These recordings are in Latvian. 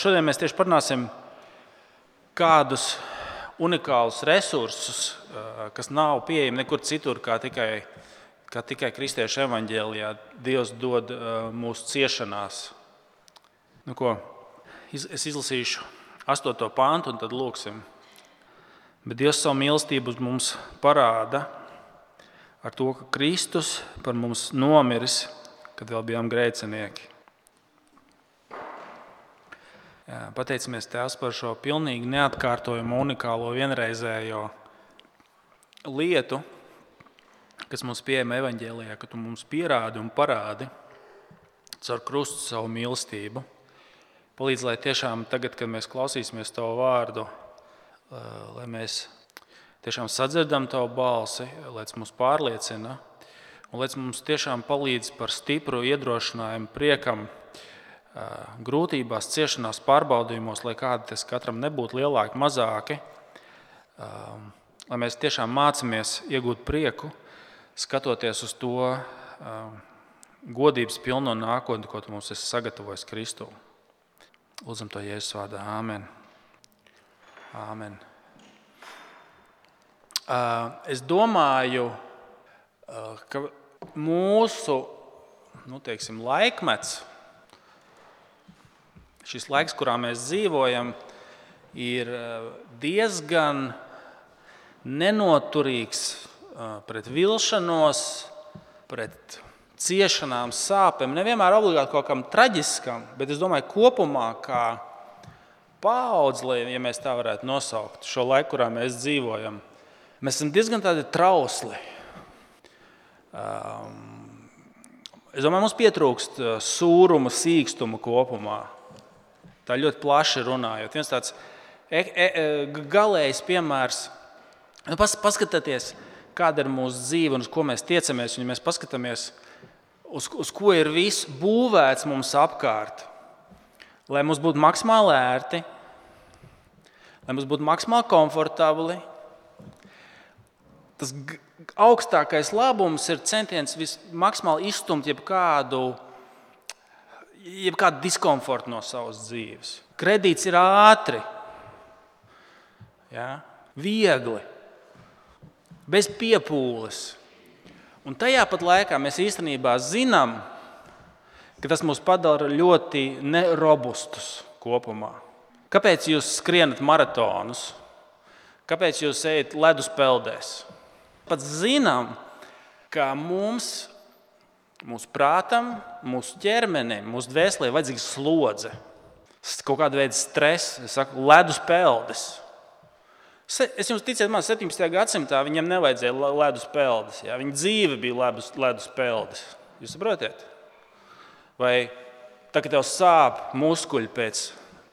Šodien mēs tieši parunāsim, kādus unikālus resursus, kas nav pieejami nekur citur, kā tikai, kā tikai kristiešu evaņģēlijā, Dievs dod mūsu ciešanās. Nu, ko, es izlasīšu 8. pāntu un tad lūksim. Bet Dievs savu mīlestību mums parāda ar to, ka Kristus par mums nomiris, kad vēl bijām grēcinieki. Pateicamies Tēvs par šo pilnīgi neatkārtojumu, unikālo, vienreizējo lietu, kas mums pieejama evaņģēlijā, ka tu mums pierādi un parādi caur krustu savu mīlestību. Palīdz, lai tiešām tagad, kad mēs klausīsimies tavu vārdu, lai mēs tiešām sadzirdam tavu balsi, lai tas mūs pārliecina un lai tas mums tiešām palīdz par stipru iedrošinājumu, priekam grūtībās, ciešanās, pārbaudījumos, lai kādi tas katram nebūtu lielāki, mazāki, lai mēs tiešām mācāmies iegūt prieku, skatoties uz to godības pilno nākotni, ko tu mums esi sagatavojis Kristū. Lūdzam to Jēzus vārdā. Āmen. Āmen. Es domāju, ka mūsu nu, teiksim, laikmets šis laiks, kurā mēs dzīvojam, ir eh, diezgan nenoturīgs eh, pret vilšanos, pret ciešanām, sāpēm. Nevienmēr obligāti kaut kam traģiskam, bet es domāju, kopumā kā paudze, ja mēs tā varētu nosaukt šo laiku, kurā mēs dzīvojam, mēs esam diezgan trausli. Um, es domāju, mums pietrūkst eh, sūruma, sīkstuma kopumā. Tā ļoti plaši runājot. Viens tāds e, e, e galējs piemērs. Nu, pas, paskatieties, kāda ir mūsu dzīve un uz ko mēs tiecamies. Un, ja mēs paskatāmies, uz, uz ko ir viss būvēts mums apkārt, lai mums būtu maksimāli ērti, lai mums būtu maksimāli komfortabli. Tas augstākais labums ir centiens maksimāli izstumt jebkādu jebkādu diskomfortu no savas dzīves. Kredīts ir ātri, ja? viegli, bez piepūles. Un tajā pat laikā mēs īstenībā zinām, ka tas mūs padara ļoti nerobustus kopumā. Kāpēc jūs skrienat maratonus? Kāpēc jūs ejat ledus peldēs? Pat zinām, ka mums Mūsu prātam, mūsu ķermenim, mūsu dvēselē ir vajadzīga slodze, kaut kāda veida stress, saku, ledus peldes. Es jums ticu, man 17. gadsimtā viņam nevajadzēja ledus peldes. Jā. Viņa dzīve bija ledus, ledus peldes. Jūs saprotat? Vai tā, ka tev sāp muskuļi pēc,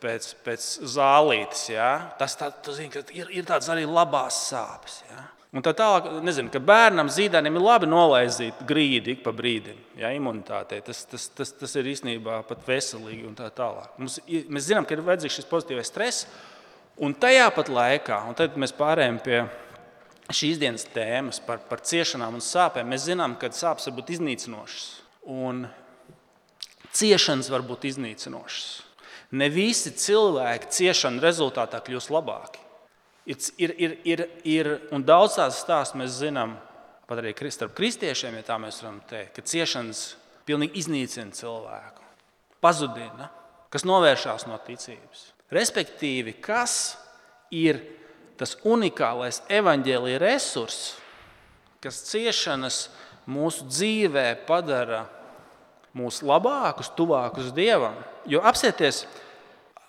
pēc, pēc zālītes, jā? tas tā, zini, ir, ir tāds arī labās sāpes. Jā? Un tā tālāk, nezinu, ka bērnam, zīdainim ir labi nolaizīt grīdi ik pa brīdim, ja imunitātei. Tas, tas, tas, tas ir īstenībā pat veselīgi un tā tālāk. Mums, mēs zinām, ka ir vajadzīgs šis pozitīvais stress, un tajā pat laikā, un tad mēs pārējām pie šīs dienas tēmas par, par ciešanām un sāpēm, mēs zinām, ka sāpes var būt iznīcinošas un ciešanas var būt iznīcinošas. Ne visi cilvēki ciešanu rezultātā kļūst labāki. Ir, ir, ir, ir, un daudz tās stāstu mēs zinām, pat arī starp kristiešiem, ja tā mēs varam teikt, ka ciešanas pilnīgi iznīcina cilvēku, pazudina, kas novēršās no ticības. Respektīvi, kas ir tas unikālais evaņģēlīja resurss, kas ciešanas mūsu dzīvē padara mūs labākus, tuvākus Dievam. Jo apsieties,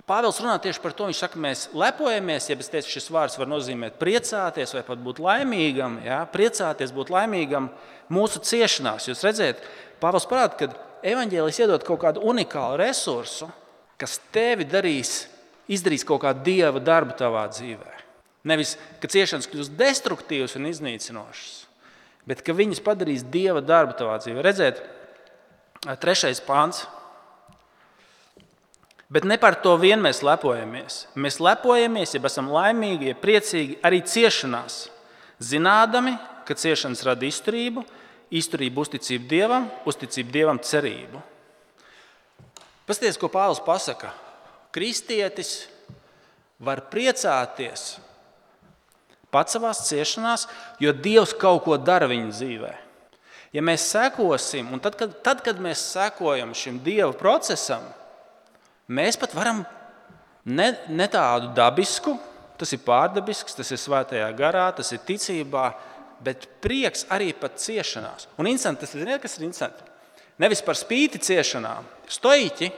Pāvils runā tieši par to. Viņš saka, mēs lepojamies, ja teicu, šis vārds var nozīmēt priecāties vai pat būt laimīgam. Ja? Priecāties, būt laimīgam mūsu ciešanās. Jūs redzat, Pāvils parāda, ka evaņģēlis iedod kaut kādu unikālu resursu, kas tevi darīs, izdarīs kaut kādu dieva darbu tavā dzīvē. Nevis, ka ciešanas kļūs destruktīvas un iznīcinošas, bet ka viņas padarīs dieva darbu tavā dzīvē. Redziet, trešais pāns. Bet ne par to vien mēs lepojamies. Mēs lepojamies, ja esam laimīgi, ja priecīgi arī ciešanās, zinādami, ka ciešanas rada izturību, izturību uzticību Dievam, uzticību Dievam cerību. Pastāstiet, ko Pāvils pasaka, kristietis var priecāties pats savā ciešanās, jo Dievs kaut ko dara viņa dzīvē. Ja mēs sekosim, un tad, kad, tad, kad mēs sekojam šim Dieva procesam, mēs pat varam ne, ne tādu dabisku, tas ir pārdabisks, tas ir svētajā garā, tas ir ticībā, bet prieks arī pat ciešanās. Un interesanti, tas ir, kas ir interesanti. Nevis par spīti ciešanām. Stoiķi,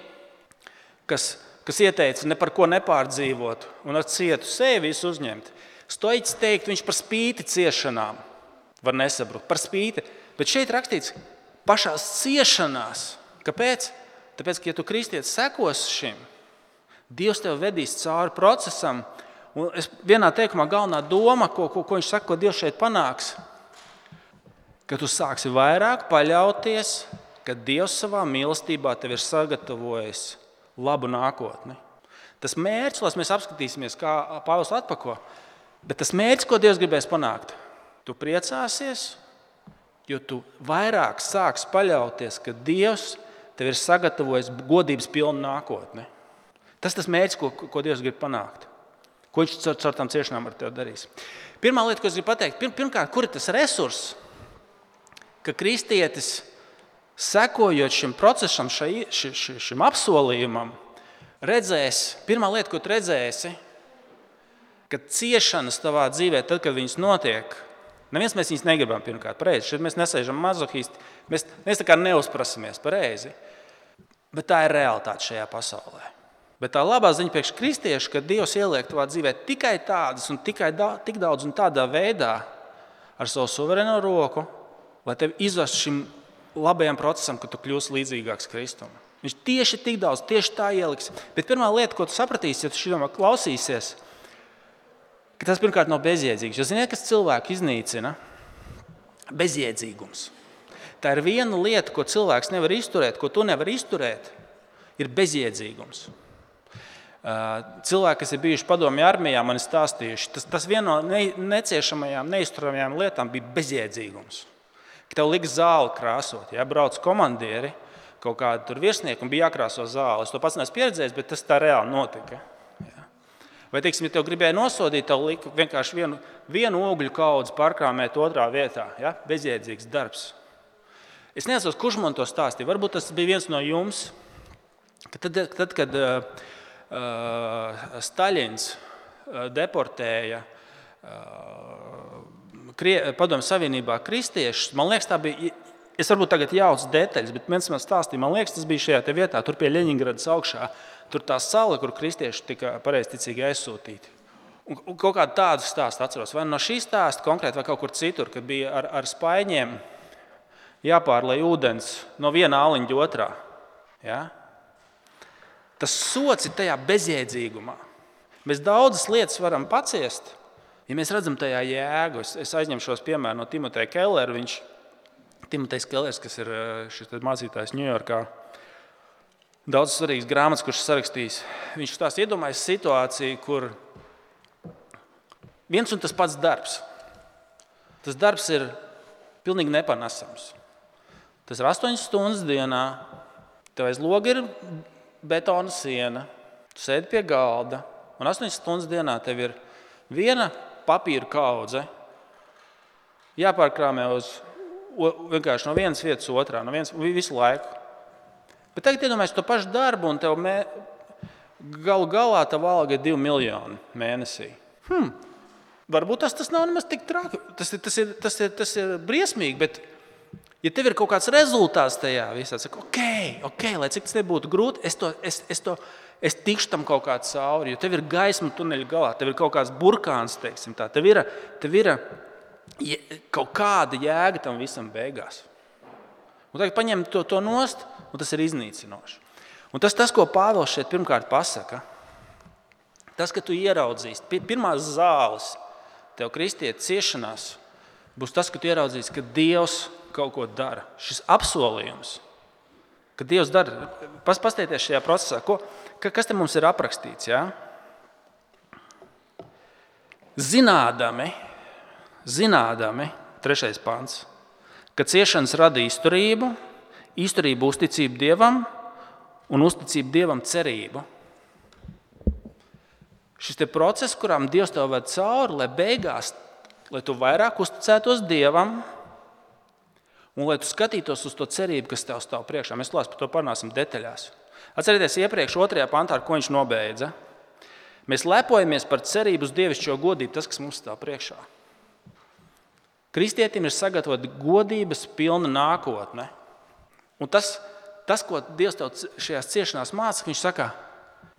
kas, kas ieteica ne par ko nepārdzīvot un ar cietu sevi uzņemt, Stoiķis teikt, viņš par spīti ciešanām var nesabrukt. Par spīti. Bet šeit rakstīts, pašā ciešanās. Kāpēc? Tāpēc, ka, ja tu kristietis sekos šim, Dievs tev vedīs cauri procesam. Un es vienā teikumā galvenā doma, ko, ko, ko viņš saka, ko Dievs šeit panāks, ka tu sāksi vairāk paļauties, ka Dievs savā mīlestībā tev ir sagatavojis labu nākotni. Tas mērķis, lai mēs apskatīsimies, kā Pāvils atpako, Bet tas mērķis, ko Dievs gribēs panākt, tu priecāsies, jo tu vairāk sāksi paļauties, ka Dievs tev ir sagatavojis godības pilnu nākotni. Tas tas mērķis, ko, ko Dievs grib panākt. Ko viņš caur, caur tām ciešanām ar tevi darīs. Pirmā lieta, ko es gribu pateikt, pir, pirmkārt, kur ir tas resurss, ka kristietis, sekojot šim procesam, šai, ši, ši, šim apsolījumam, redzēs, pirmā lieta, ko redzēsi, ka ciešanas tavā dzīvē, tad, kad viņas notiek, neviens mēs viņus negribam pirmkārt pareizi. Šeit mēs nesēžam mazohisti, mēs, mēs tā kā neuzprasamies pareizi. Bet tā ir realitāte šajā pasaulē. Bet tā labā ziņa priekš kristiešu, ka Dievs ieliek tavā dzīvē tikai tādas un tikai da, tik daudz un tādā veidā ar savu suverēno roku, lai tevi izvestu šim labajam procesam, ka tu kļūsi līdzīgāks Kristum. Viņš tieši tik daudz, tieši tā ieliks. Bet pirmā lieta, ko tu sapratīsi, ja tu šī domā klausīsies, ir ka tas pirmkārt nav bezjēdzīgs. Jūs zināt, kas cilvēku iznīcina? Bezjēdzīgums. Tā ir viena lieta, ko cilvēks nevar izturēt, ko tu nevari izturēt, ir bezjēdzīgums. Cilvēki, kas ir bijuši padomju armijā, man ir stāstījuši, tas, tas viena no ne, neciešamajām, neizturamajām lietām bija bezjēdzīgums. Ka tev liks zāli krāsot, ja brauc komandieri, kaut kādi virsnieki un bija jākrāso zāle. Es to pats neesmu pieredzējis, bet tas tā reāli notika. Vai, teiksim, ja tev gribēja nosodīt, tev lika vienkārši vienu, vienu ogļu kaudzi pārkrāmēt otrā vietā. Ja? Bezjēdzīgs darbs. Es nezinu, kurš man to stāstīja. Varbūt tas bija viens no jums. Tad, tad kad uh, uh, Staļins uh, deportēja uh, Padomju Savienībā kristiešus, man liekas, tā bija. Es varbūt tagad jaucu detaļas, bet viens man stāstīja, man liekas, tas bija šajā vietā, tur pie Leņņģeradas augšā. Uh, Tur tā sala, kur kristieši tika pareizticīgi aizsūtīti. Un, un kaut kādu tādu stāstu atceros. Vai no šī stāsta konkrēti, vai kaut kur citur, kad bija ar, ar spaiņiem jāpārlai ūdens no viena āliņa otrā. Ja? Tas sots ir tajā bezjēdzīgumā. Mēs daudzas lietas varam paciest, ja mēs redzam tajā jēgu. Es, es aizņemšos piemēru no Timoteja Kellera. Viņš Timotejs Kellers, kas ir eh, šis mācītājs Ņujorkā, daudz svarīgas grāmatas, kuras sarakstījis. Viņš tās iedomājas situāciju, kur viens un tas pats darbs. Tas darbs ir pilnīgi nepanesams. Tas ir 8 stundas dienā, tev aiz loga ir betona siena, tu sēdi pie galda, un 8 stundas dienā tev ir viena papīra kaudze, jāpārkrāmē uz vienkārši no vienas vietas otrā, no vienas visu laiku. Bet tagad iedomājieties to pašu darbu, un tev mē, galu galā tā alga ir 2 miljoni mēnesī. Hmm. Varbūt tas, tas nav nemaz tik traki. Tas tas, ir, tas, ir, tas ir briesmīgi, bet, ja tev ir kaut kāds rezultāts tajā visā, tad, ok, ok, lai cik tas nebūtu grūti, es, to, es, es, to, es tikšu tam kaut kā cauri. Jo tev ir gaisma tuneļa galā, tev ir kaut kāds burkāns, teiksim, tā. Tev ir, tev ir kaut kāda jēga tam visam beigās. Un tagad paņem to, to nost, un tas ir iznīcinoši. Un tas, tas, ko Pāvils šeit pirmkārt pasaka, tas, ka tu ieraudzīsi pirmās zāles, tev kristieti ciešanās, būs tas, ka tu ieraudzīsi, ka Dievs kaut ko dara. Šis apsolījums, ka Dievs dara, pas, pastieties šajā procesā, ko, ka, kas te mums ir aprakstīts. Ja? Zinādami, zinādami, trešais pāns ka ciešanas rada izturību, izturību uzticību Dievam un uzticību Dievam cerību. šis process, kurām Dievs tev ved cauri, lai beigās, lai tu vairāk uzticētos Dievam un lai tu skatītos uz to cerību, kas tev stāv priekšā. Mēs klāst par to parunāsim detaļās. Atcerieties, iepriekš otrajā pantā, ko viņš nobeidza. Mēs lepojamies par cerību uz dievišķo godību, tas, kas mums stāv priekšā. Kristietim ir sagatavota godības pilna nākotne. Un tas, tas, ko Dievs tev šajās ciešanās māca, viņš saka,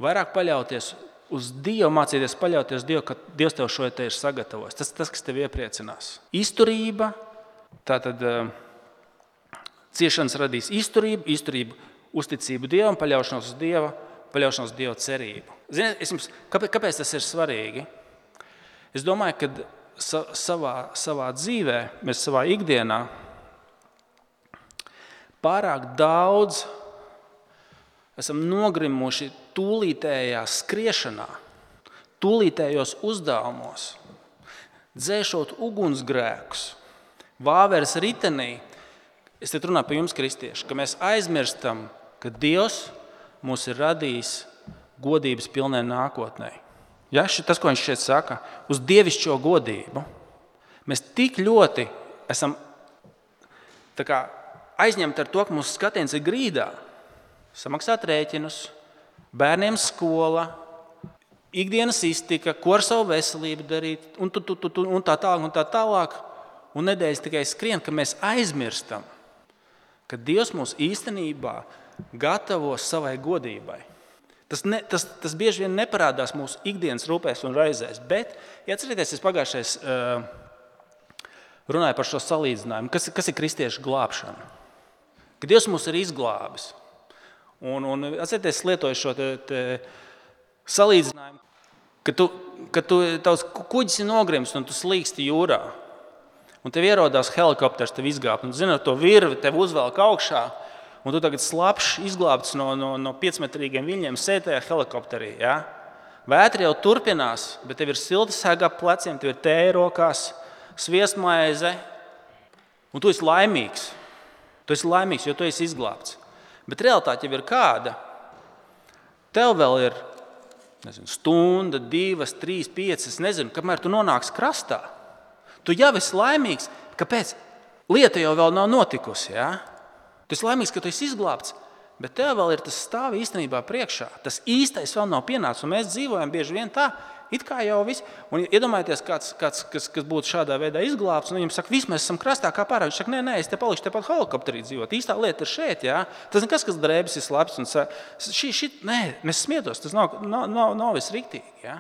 vairāk paļauties uz Dievu, mācīties paļauties Dievu, ka Dievs tev šo te ir sagatavojis. Tas tas, kas tev iepriecinās. Izturība, tātad eh, ciešanas radīs izturību, izturību, uzticību Dievam, paļaušanos uz Dievu, paļaušanos uz Dieva cerību. Ziniet, jums, kāpēc, kāpēc tas ir svarīgi? Es domāju, ka sa, savā, savā dzīvē, mēs savā ikdienā pārāk daudz esam nogrimuši tūlītējā skriešanā, tūlītējos uzdevumos, dzēšot ugunsgrēkus, vāveres ritenī. Es te runāju par jums, kristieši, ka mēs aizmirstam, ka Dievs mūs ir radījis godības pilnē nākotnē. Ja, tas, ko viņš šeit saka, uz dievišķo godību. Mēs tik ļoti esam kā, aizņemti ar to, ka mūsu skatiens ir grīdā. Samaksāt rēķinus, bērniem skola, ikdienas iztika, ko ar savu veselību darīt, un, tu, tu, tu, tu, un tā tālāk. Un tā tālāk. Un nedēļas tikai skrien, ka mēs aizmirstam, ka Dievs mūs īstenībā gatavo savai godībai. Tas, ne, tas, tas bieži vien neparādās mūsu ikdienas rūpēs un raizēs. Bet, ja atcerieties, es pagājušajā uh, runāju par šo salīdzinājumu, kas, kas ir kristiešu glābšana. Ka Dievs mūs ir izglābis. Un, un atcerieties, lietoju šo te, te salīdzinājumu, ka tu, ka tu tavs kuģis ir nogrims un tu slīksti jūrā. Un tev ierodās helikopters, tev izgāzt. Zinot to virvi, tev uzvelk augšā un tu tagad slapjš izglābts no, no, no piecmetrīgiem viļņiem, sēdējā helikopterī. Ja? Vētra jau turpinās, bet tev ir silta sēga ap pleciem, tev ir tēja rokās, sviestmaize, un tu esi laimīgs. Tu esi laimīgs, jo tu esi izglābts. Bet realitāte jau ir kāda. Tev vēl ir nezinu, stunda, divas, trīs, piecas, nezinu, kamēr tu nonāksi krastā. Tu jau esi laimīgs. Kāpēc? Lieta jau nav notikusi. Ja? Tu esi laimīgs, ka tu esi izglābts, bet tev vēl ir tas stāv īstenībā priekšā. Tas īstais vēl nav pienācis, un mēs dzīvojam bieži vien tā. It kā jau viss, un iedomājieties, kāds, kāds kas, kas būtu šādā veidā izglābts, un viņam saka, viss mēs esam krastā, kā pārāk. Viņš saka, nē, nē, es te palikšu tepat helikopterī dzīvot. Īstā lieta ir šeit, jā. Tas nekas, kas drēbes ir slēpts. Un šī, šī, nē, mēs smietos, tas nav, nav, nav, nav viss rīktīgi. Jā.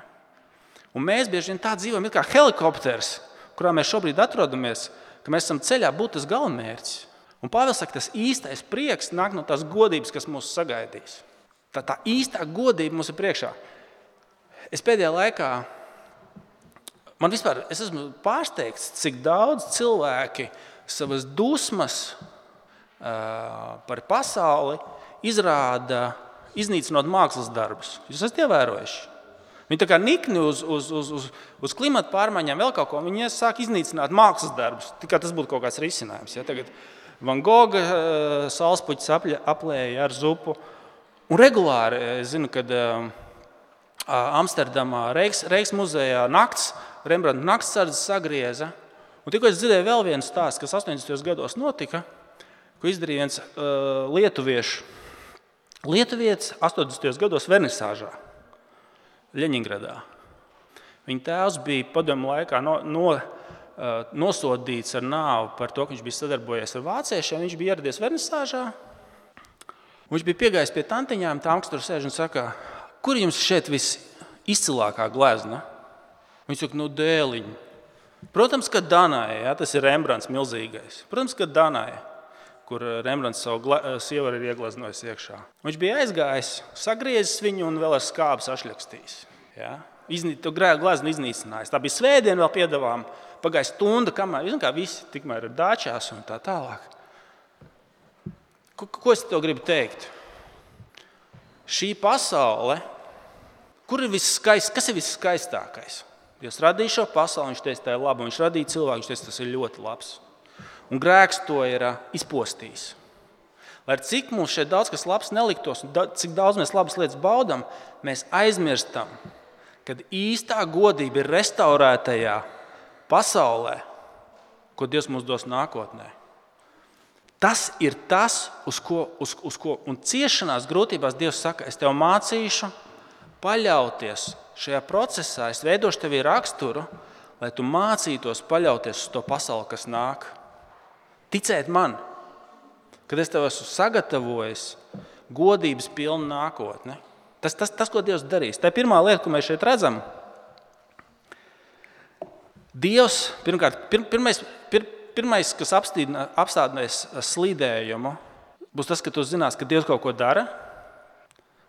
Un mēs bieži vien tā dzīvojam, kā helikopters, kurā mēs šobrīd atrodamies, ka mēs esam ceļā būt tas galamērķis. Un Pāvils saka, tas īstais prieks nāk no tās godības, kas mūs sagaidīs. Tā, tā īstā godība mums ir priekšā. Es pēdējā laikā man vispār, es esmu pārsteigts, cik daudz cilvēki savas dusmas uh, par pasauli izrāda iznīcinot mākslas darbus. Jūs esat ievērojuši? Viņi tā kā nikni uz, uz, uz, uz, uz klimata pārmaiņām, vēl kaut ko. Viņi sāk iznīcināt mākslas darbus. Tikai tas būtu kaut kāds risinājums. Ja? Tagad, uh, Van Gogha eh, salspuķis aplēja ar zupu. Un regulāri es zinu, kad eh, Amsterdamā Reiks, Reiks muzejā nakts, Rembrandta naktsardzes sagrieza. Un tikko es dzirdēju vēl vienu stāstu, kas 80. gados notika, ko izdarīja viens uh, lietuviešu. Lietuvietis 80. gados Vernisāžā, Ļeņingradā. Viņa tēvs bija padomu laikā no, no Uh, nosodīts ar nāvi par to, ka viņš bija sadarbojies ar vāciešiem. Viņš bija ieradies Vernisāžā. Viņš bija piegājis pie tantiņām, tām, kas tur sēž un saka, kur jums šeit visizcilākā glezna? Viņš saka, nu, dēliņa. Protams, ka Danai, ja, tas ir Rembrandts milzīgais. Protams, ka Danai, kur Rembrandts savu sievu ir iegleznojis iekšā. Viņš bija aizgājis, sagriezis viņu un vēl ar skābi sašļakstījis. Ja. Gleznu iznīcinājis. Tā bija svētdiena, vēl piedāvājuma pagāja stunda, kamēr kā visi tikmēr ir dāčās un tā tālāk. Ko, ko es to gribu teikt? Šī pasaule, kur ir viskaist, kas ir viskaistākais? Dievs radīja šo pasauli, viņš teica, tā ir laba. Viņš radīja cilvēku, viņš teica, tas ir ļoti labs. Un grēks to ir izpostījis. Lai cik mums šeit daudz kas labs neliktos, un cik daudz mēs labas lietas baudām, mēs aizmirstam, kad īstā godība ir restaurētajā pasaulē, ko Dievs mums dos nākotnē. Tas ir tas, uz ko, uz, uz ko un ciešanās, grūtībās Dievs saka, es tev mācīšu paļauties šajā procesā, es veidošu tevi raksturu, lai tu mācītos paļauties uz to pasauli, kas nāk. Ticēt man, kad es tev esmu sagatavojis godības pilnu nākotni. Tas, tas, tas, ko Dievs darīs. Tā ir pirmā lieta, ko mēs šeit redzam. Dievs, pirmkārt, pir, pirmais, pir, pirmais, kas apstādinās slīdējumu, būs tas, ka tu zinās, ka Dievs kaut ko dara,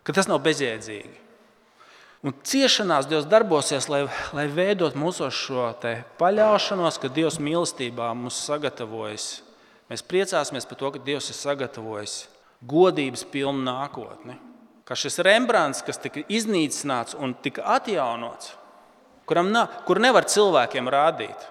ka tas nav bezjēdzīgi. Un ciešanās Dievs darbosies, lai, lai veidot mūsu šo paļaušanos, ka Dievs mīlestībā mums sagatavojas. Mēs priecāsimies par to, ka Dievs ir sagatavojis godības pilnu nākotni. Kā šis Rembrandts, kas tika iznīcināts un tika atjaunots, kuram nav, kur nevar cilvēkiem rādīt.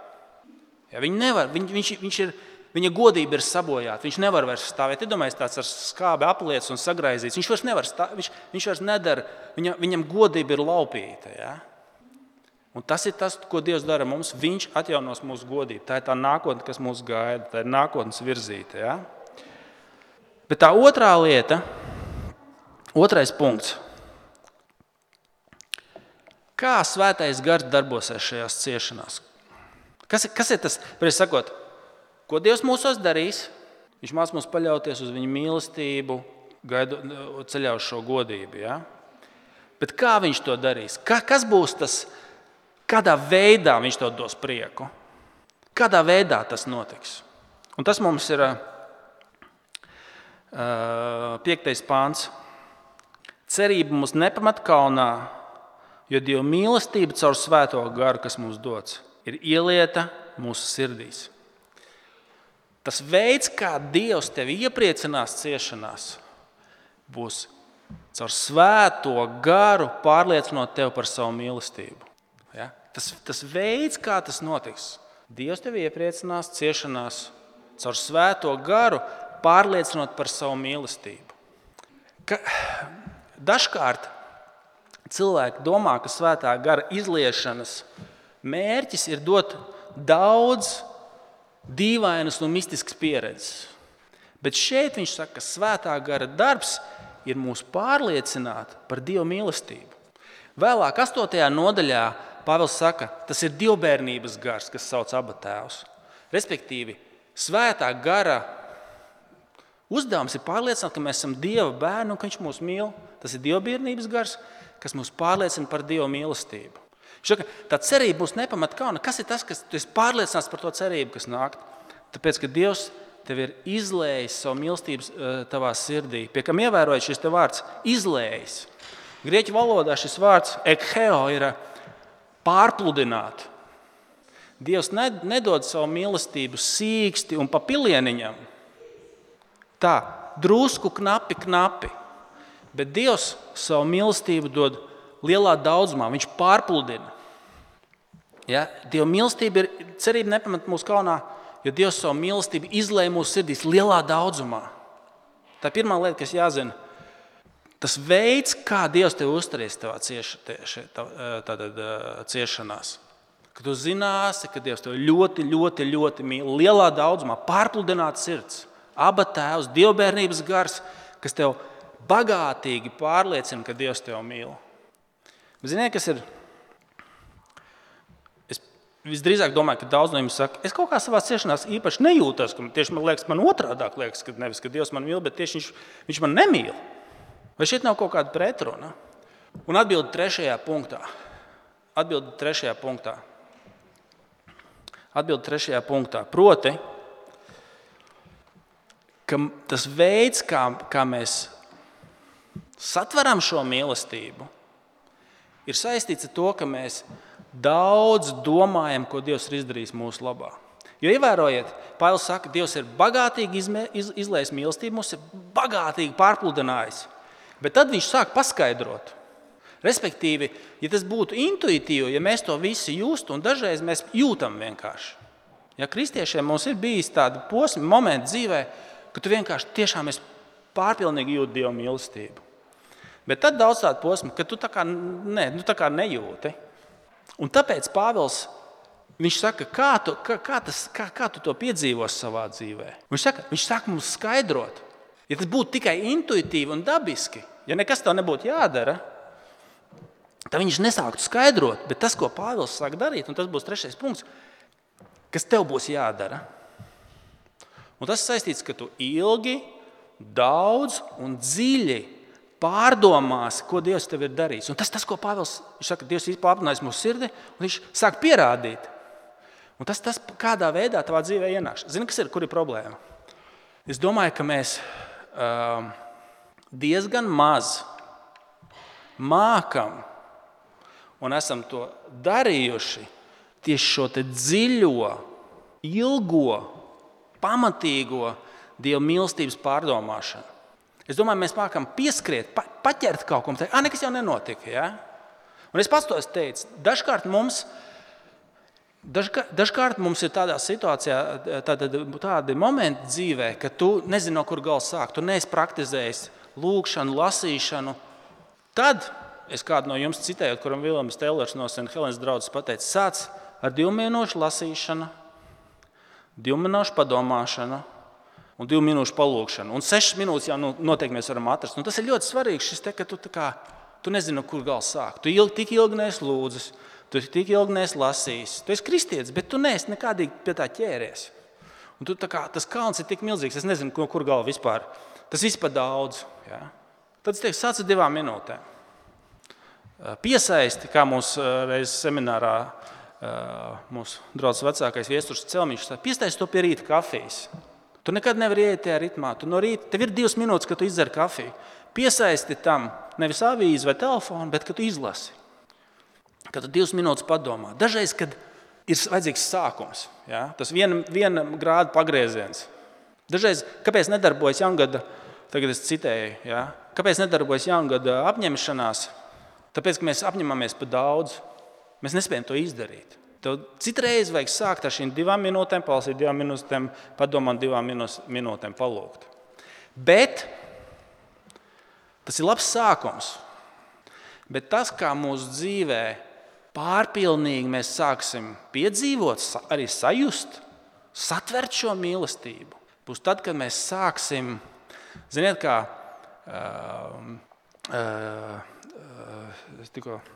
Ja, viņi nevar, viņ, viņš, viņš ir, viņa godība ir sabojāta. Viņš nevar vairs stāvēt. Iedomājieties, tāds ar skābi apliecis un sagraizīts. Viņš vairs nevar stāvēt, viņš, viņš vairs nedara, viņa, viņam godība ir laupīta. Ja? Un tas ir tas, ko Dievs dara mums. Viņš atjaunos mūsu godību. Tā ir tā nākotne, kas mūs gaida, tā ir nākotnes virzīta. Ja? Bet tā otrā lieta, otrais punkts. Kā svētais gars darbosies šajās ciešanās? Kas, kas ir tas, sakot, ko Dievs mūsos darīs? Viņš mācīs mums paļauties uz viņa mīlestību, gaidu, ceļā uz šo godību. Ja? Bet kā viņš to darīs? Ka, kas būs tas, kādā veidā viņš to dos prieku? Kādā veidā tas notiks? Un tas mums ir Piektais pāns. Cerība mums nepamat kaunā, jo Dieva mīlestība caur svēto garu, kas mums dots, ir ielieta mūsu sirdīs. Tas veids, kā Dievs tevi iepriecinās ciešanās, būs caur svēto garu pārliecinot tevi par savu mīlestību. Ja? Tas, tas veids, kā tas notiks, Dievs tevi iepriecinās ciešanās caur svēto garu, pārliecinot par savu mīlestību. Ka dažkārt cilvēki domā, ka svētā gara izliešanas mērķis ir dot daudz dīvainas un mistiskas pieredzes. Bet šeit viņš saka, ka svētā gara darbs ir mūs pārliecināt par Dieva mīlestību. Vēlāk, 8. nodaļā, Pāvils saka, tas ir dievbijības gars, kas sauc abu tēvus. Respektīvi, svētā gara Uzdevums ir pārliecināt, ka mēs esam Dieva bērni un ka Viņš mūs mīl. Tas ir dievbijības gars, kas mūs pārliecina par Dieva mīlestību. Šaka, tā cerība būs nepamat kauna. Kas ir tas, kas tu esi pārliecināts par to cerību, kas nāk? Tāpēc, ka Dievs tev ir izlējis savu mīlestību eh, tavā sirdī. Pie kam ievērojot šis vārds - izlējis. Grieķu valodā šis vārds ekheo ir pārpludināt. Dievs nedod savu mīlestību sīksti un pa pilieniņam. Tā, drusku knapi, knapi. Bet Dievs savu mīlestību dod lielā daudzumā, Viņš pārpludina. Ja? Dieva mīlestība ir cerība nepamat mūsu kaunā, jo Dievs savu mīlestību izlēja mūsu sirdīs lielā daudzumā. Tā ir pirmā lieta, kas jāzina. Tas veids, kā Dievs tevi uzturēs savā cieš, ciešanās. Kad tu zināsi, ka Dievs tevi ļoti, ļoti, ļoti mīl, lielā daudzumā, pārpludināts sirds Aba tēvs, dievbijības gars, kas tev bagātīgi pārliecina, ka Dievs tevi mīl. Ziniet, kas ir? Es visdrīzāk domāju, ka daudz no jums saka, es kaut kā savā ciešanās īpaši nejūtos. Tieši man liekas, man otrādi liekas, ka nevis ka Dievs man mīl, bet tieši viņš, viņš man nemīl. Vai šeit nav kaut kāda pretruna? Un atbildi trešajā punktā. Atbildi trešajā punktā. Atbildi trešajā punktā. Proti, ka tas veids, kā, kā mēs satveram šo mīlestību, ir saistīts ar to, ka mēs daudz domājam, ko Dievs ir izdarījis mūsu labā. Jo ievērojiet, Pāvils saka, ka Dievs ir bagātīgi iz, izlējis mīlestību, mums ir bagātīgi pārpludinājis. Bet tad viņš sāk paskaidrot. Respektīvi, ja tas būtu intuitīvi, ja mēs to visi justu, un dažreiz mēs jūtam vienkārši. Ja kristiešiem mums ir bijis tādi posmi, momenti dzīvēm, ka tu vienkārši tiešām pārpilnīgi jūti Dieva mīlestību. Bet tad daudz tādu posmu, ka tu tā kā, ne, nu, tā kā nejūti. Un tāpēc Pāvils viņš saka, kā tu, kā, kā, tas, kā, kā tu to piedzīvos savā dzīvē. Viņš saka, viņš saka mums skaidrot, ja tas būtu tikai intuitīvi un dabiski, ja nekas tev nebūtu jādara, tad viņš nesāktu skaidrot. Bet tas, ko Pāvils sāk darīt, un tas būs trešais punkts, kas tev būs jādara. Un tas saistīts, ka tu ilgi, daudz un dziļi pārdomās, ko Dievs tev ir darījis. Un tas, tas ko Pāvils saka, Dievs ir pārpildījis mūsu sirdi, un viņš sāk pierādīt. Un tas, tas kādā veidā tavā dzīvē ienāks. Zini, kas ir, kur ir problēma? Es domāju, ka mēs uh, diezgan maz mākam un esam to darījuši tieši šo dziļo, ilgo, pamatīgo dievu mīlestības pārdomāšanu. Es domāju, mēs mākam pieskriet, pa, paķert kaut ko tādu, ah, nekas jau nenotika. Ja? Un es pats to teicu. Dažkārt mums, dažkārt, dažkārt mums ir tādā situācijā, tāda, tādi momenti dzīvē, ka tu nezini, no kur gala sākt. Tu neesi praktizējis lūgšanu, lasīšanu. Tad es kādu no jums citēju, kuram Vilnius Teilers no St. Helēnas draugs pateica, sāc ar divu minūšu lasīšanu, divu minūšu padomāšanu un divu minūšu palūkšanu. Un sešas minūtes jau nu, noteikti mēs varam atrast. Un tas ir ļoti svarīgi, šis te, ka tu, kā, tu nezini, no kur gala sākt. Tu ilgi, tik ilgi neesi lūdzis, tu tik ilgi neesi lasījis. Tu esi kristietis, bet tu neesi nekādīgi pie tā ķēries. Un tu, kā, tas kalns ir tik milzīgs, es nezinu, no kur gala vispār. Tas viss par daudz. Ja? Tad es teiktu, sāc ar divām minūtēm. Piesaisti, kā mūsu reizes seminārā mūsu draugs vecākais viesturs Celmiņš, piesaisti to pie rīta kafijas. Tu nekad nevari iet tajā ritmā. Tu no rīta tev ir divas minūtes, kad tu izdzer kafiju. Piesaisti tam nevis avīzi vai telefonu, bet kad tu izlasi. Kad tu divas minūtes padomā. Dažreiz, kad ir vajadzīgs sākums, ja? tas viena, viena grāda pagrieziens. Dažreiz, kāpēc nedarbojas jaungada, tagad es citēju, ja? kāpēc nedarbojas jaungada apņemšanās? Tāpēc, ka mēs apņemamies par daudz, mēs nespējam to izdarīt. Tev citreiz vajag sākt ar šīm divām minūtēm, palasīt divām minūtēm, padomāt divām minūtēm, palūgt. Bet tas ir labs sākums. Bet tas, kā mūsu dzīvē pārpilnīgi mēs sāksim piedzīvot, arī sajust, satvert šo mīlestību, būs tad, kad mēs sāksim, ziniet, kā uh, uh, uh,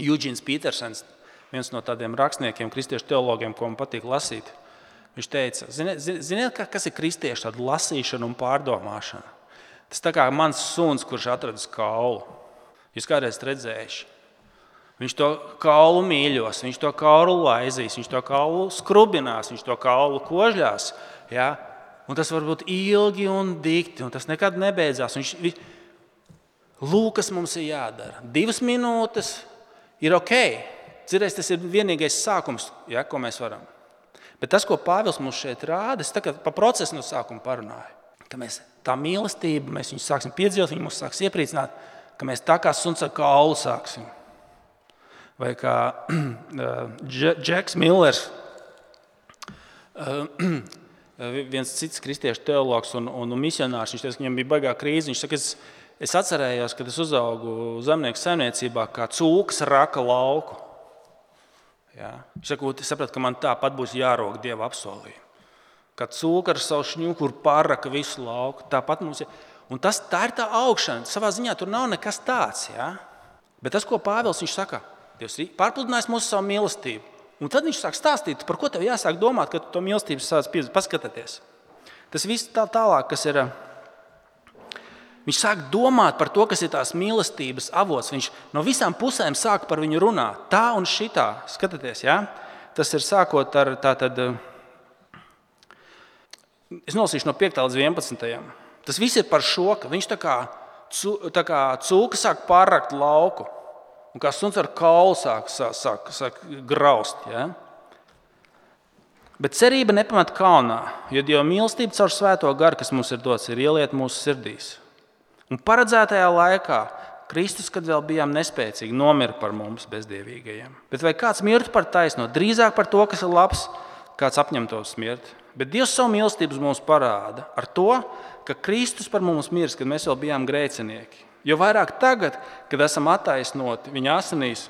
Jūģins Petersons viens no tādiem rakstniekiem, kristiešu teologiem, ko man patīk lasīt. Viņš teica, ziniet, ziniet kas ir kristiešu tāda lasīšana un pārdomāšana? Tas tā kā mans suns, kurš atradis kaulu. Jūs kādreiz redzējuši? Viņš to kaulu mīļos, viņš to kaulu laizīs, viņš to kaulu skrubinās, viņš to kaulu kožļās. Ja? Un tas var būt ilgi un dikti, un tas nekad nebeidzās. Viņš, viņš, Lūk, kas mums ir jādara. Divas minūtes ir ok. Ziniet, tas ir vienīgais sākums, ja, ko mēs varam. Bet tas, ko Pāvils mums šeit rāda, es par procesu no sākuma parunāju. Ka mēs tā mīlestība, mēs viņu sāksim piedzīvot, viņi mūs sāks iepriecināt, ka mēs tā kā suns ar kaulu sāksim. Vai kā Džeks Millers, viens cits kristiešu teologs un, un misionārs, viņš teica, ka viņam bija baigā krīze. Viņš saka, es, es atcerējos, kad es uzaugu zemnieku saimniecībā, kā cūks raka lauku. Ja? Es sapratu, ka man tāpat būs jārok dieva apsolījumi. Kad cūka ar savu šņūku pārraka visu lauku, tāpat mums ir. Un tas, tā ir tā augšana. Savā ziņā tur nav nekas tāds. Ja? Bet tas, ko Pāvils saka, Dievs ir pārpludinājis mūsu savu mīlestību. Un tad viņš sāk stāstīt, par ko tev jāsāk domāt, kad tu to mīlestību sāc paskatīties. Tas viss tā tālāk, kas ir Viņš sāk domāt par to, kas ir tās mīlestības avots. Viņš no visām pusēm sāk par viņu runāt. Tā un šitā. Skatieties, ja? tas ir sākot ar tādu. Es nolasīšu no 5. līdz 11. Tas viss ir par šo, ka viņš tā kā, tā kā cūka sāk pārrakt lauku. Un kā suns ar kaulu sāk, sāk, sāk, sāk graust. Ja? Bet cerība nepamat kalnā, jo Dieva mīlestība caur svēto garu, kas mums ir dots, ir ieliet mūsu sirdīs. Un paredzētajā laikā Kristus, kad vēl bijām nespēcīgi, nomira par mums, bezdievīgajiem. Bet vai kāds mirtu par taisno? Drīzāk par to, kas ir labs, kāds apņemtos mirt. Bet Dievs savu mīlestību mums parāda ar to, ka Kristus par mums mirs, kad mēs vēl bijām grēcinieki. Jo vairāk tagad, kad esam attaisnoti viņa asinīs,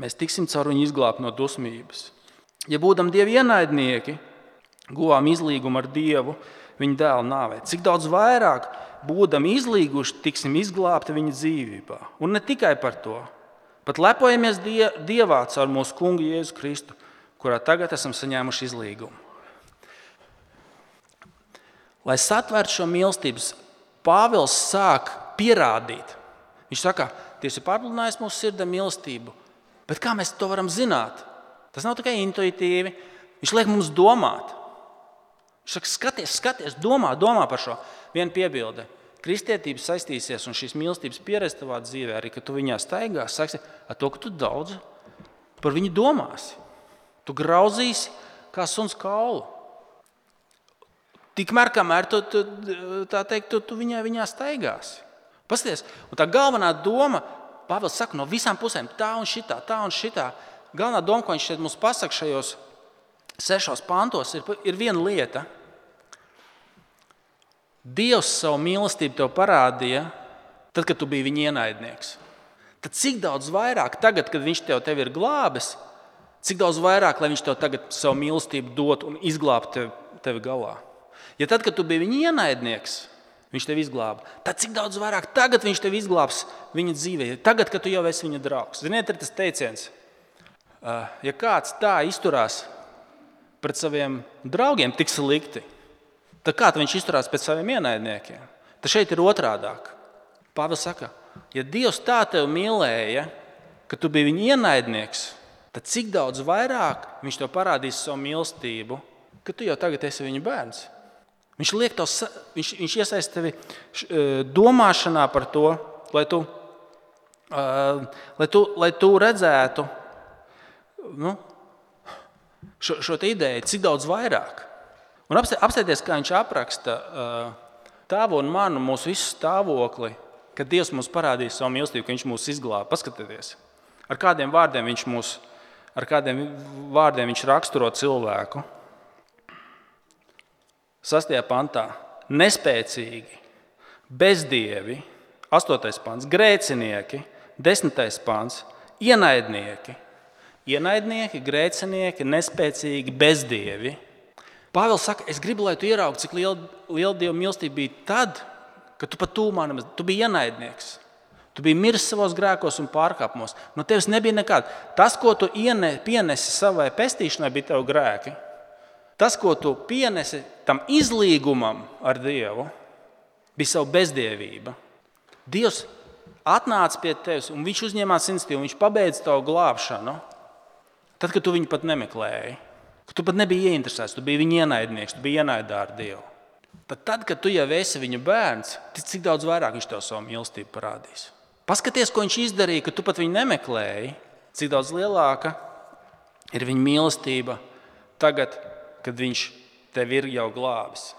mēs tiksim caur viņu izglābt no dusmības. Ja būdam dievi ienaidnieki, guvām izlīgumu ar Dievu, viņa dēla nāvē. Cik daudz vairāk, būdam izlīguši, tiksim izglābti viņa dzīvībā. Un ne tikai par to, pat lepojamies Dievā caur mūsu kungu Jēzu Kristu, kurā tagad esam saņēmuši izlīgumu. Lai satvērtu šo mīlestību, Pāvils sāk pierādīt. Viņš saka, Dievs ir pārpludinājis mūsu sirdī mīlestību, bet kā mēs to varam zināt? Tas nav tikai intuitīvi. Viņš liek mums domāt. Saka, skaties, skaties, domā, domā par šo. Vienu piebildi. Kristietība saistīsies un šīs mīlestības pieredze tavā dzīvē, arī kad tu viņā staigās, sāksi ar to, ka tu daudz par viņu domāsi. Tu grauzīsi kā suns kaulu. Tikmēr, kamēr tu, tu, teikt, tu, tu viņā, viņā staigāsi. Pasties, un tā galvenā doma, Pāvils saka, no visām pusēm, tā un šitā, tā un šitā. Galvenā doma, ko viņš šeit mums pasaka šajos sešos pantos, ir, ir viena lieta. Dievs savu mīlestību tev parādīja, tad, kad tu biji viņa ienaidnieks. Tad cik daudz vairāk, tagad, kad viņš tev, tev ir glābis, cik daudz vairāk, viņš tev tagad savu mīlestību dot un izglābtu tevi, tevi galā. Ja tad, kad tu biji viņa ienaidnieks, viņš tevi izglāba, tad cik daudz vairāk tagad viņš tevi izglābs viņa dzīvē, tagad, kad tu jau esi viņa draugs. Ziniet, ir tas teiciens, ja kāds tā izturās pret saviem draugiem tik slikti, tad kā viņš izturās pret saviem ienaidniekiem? Tad šeit ir otrādāk. Pāvils saka, ja Dievs tā tevi mīlēja, ka tu biji viņa ienaidnieks, tad cik daudz vairāk viņš tev parādīs savu mīlestību, ka tu jau tagad esi viņa bērns. Viņš, tev, viņš, viņš iesaista tevi e, domāšanā par to, lai tu, e, lai tu, lai tu redzētu nu, šo, šo ideju, cik daudz vairāk. Un apstāties, kā viņš apraksta e, tēvu un manu, mūsu visu stāvokli, kad Dievs mums parādīja savu mīlestību, ka Viņš mūs izglāba. Paskatieties, ar kādiem vārdiem Viņš mūs, ar kādiem vārdiem viņš raksturo cilvēku. Sastajā pantā - nespēcīgi, bezdievi, 8. pants, grēcinieki, 10. pants, ienaidnieki. Ienaidnieki, grēcinieki, nespēcīgi, bezdievi. Pāvils saka, es gribu, lai tu ieraugtu, cik liela, liela dieva mīlestība bija tad, kad tu pat tūmā nemaz, tu biji ienaidnieks. Tu biji miris savos grēkos un pārkāpumos. No tevis nebija nekāda. Tas, ko tu iene, pienesi savai pestīšanai, bija tavi grēki. Tas, ko tu pienesi tam izlīgumam ar Dievu, bija savu bezdievība. Dievs atnāca pie tevis un viņš uzņēmās iniciatīvu, viņš pabeidza tavu glābšanu. Tad, kad tu viņu pat nemeklēji, kad tu pat nebija ieinteresēts, tu biji viņa ienaidnieks, tu biji ienaidā ar Dievu. Tad, tad, kad tu jau esi viņa bērns, tad cik daudz vairāk viņš tev savu mīlestību parādīs. Paskaties, ko viņš izdarīja, kad tu pat viņu nemeklēji, cik daudz lielāka ir viņa mīlestība tagad, kad viņš tevi ir jau glābis.